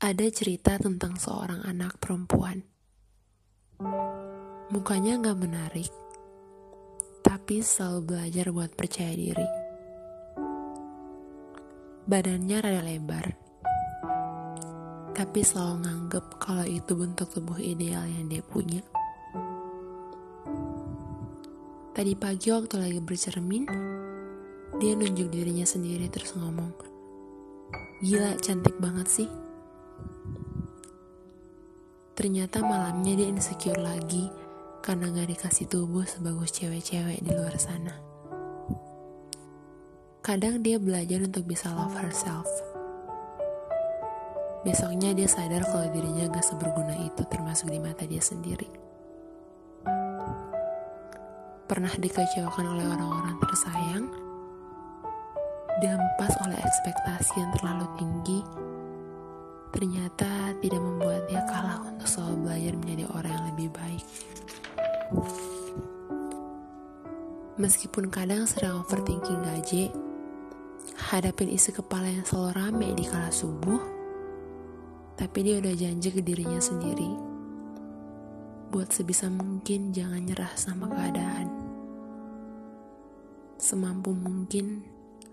ada cerita tentang seorang anak perempuan. Mukanya nggak menarik, tapi selalu belajar buat percaya diri. Badannya rada lebar, tapi selalu nganggep kalau itu bentuk tubuh ideal yang dia punya. Tadi pagi waktu lagi bercermin, dia nunjuk dirinya sendiri terus ngomong, Gila cantik banget sih. Ternyata malamnya dia insecure lagi karena gak dikasih tubuh sebagus cewek-cewek di luar sana. Kadang dia belajar untuk bisa love herself. Besoknya dia sadar kalau dirinya gak seberguna itu termasuk di mata dia sendiri. Pernah dikecewakan oleh orang-orang tersayang, dihempas oleh ekspektasi yang terlalu tinggi, ternyata tidak membuat dia kalah untuk selalu belajar menjadi orang yang lebih baik. Meskipun kadang sering overthinking gaje, hadapin isi kepala yang selalu rame di kala subuh, tapi dia udah janji ke dirinya sendiri. Buat sebisa mungkin jangan nyerah sama keadaan. Semampu mungkin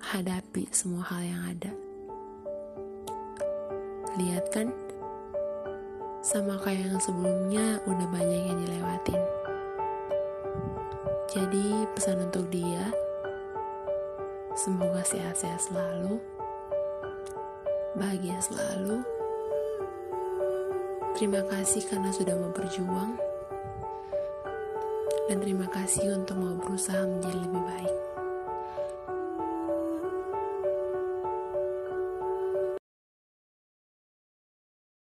hadapi semua hal yang ada. Lihat kan, sama kayak yang sebelumnya udah banyak yang dilewatin. Jadi pesan untuk dia, semoga sehat-sehat selalu, bahagia selalu. Terima kasih karena sudah mau berjuang, dan terima kasih untuk mau berusaha menjadi lebih baik.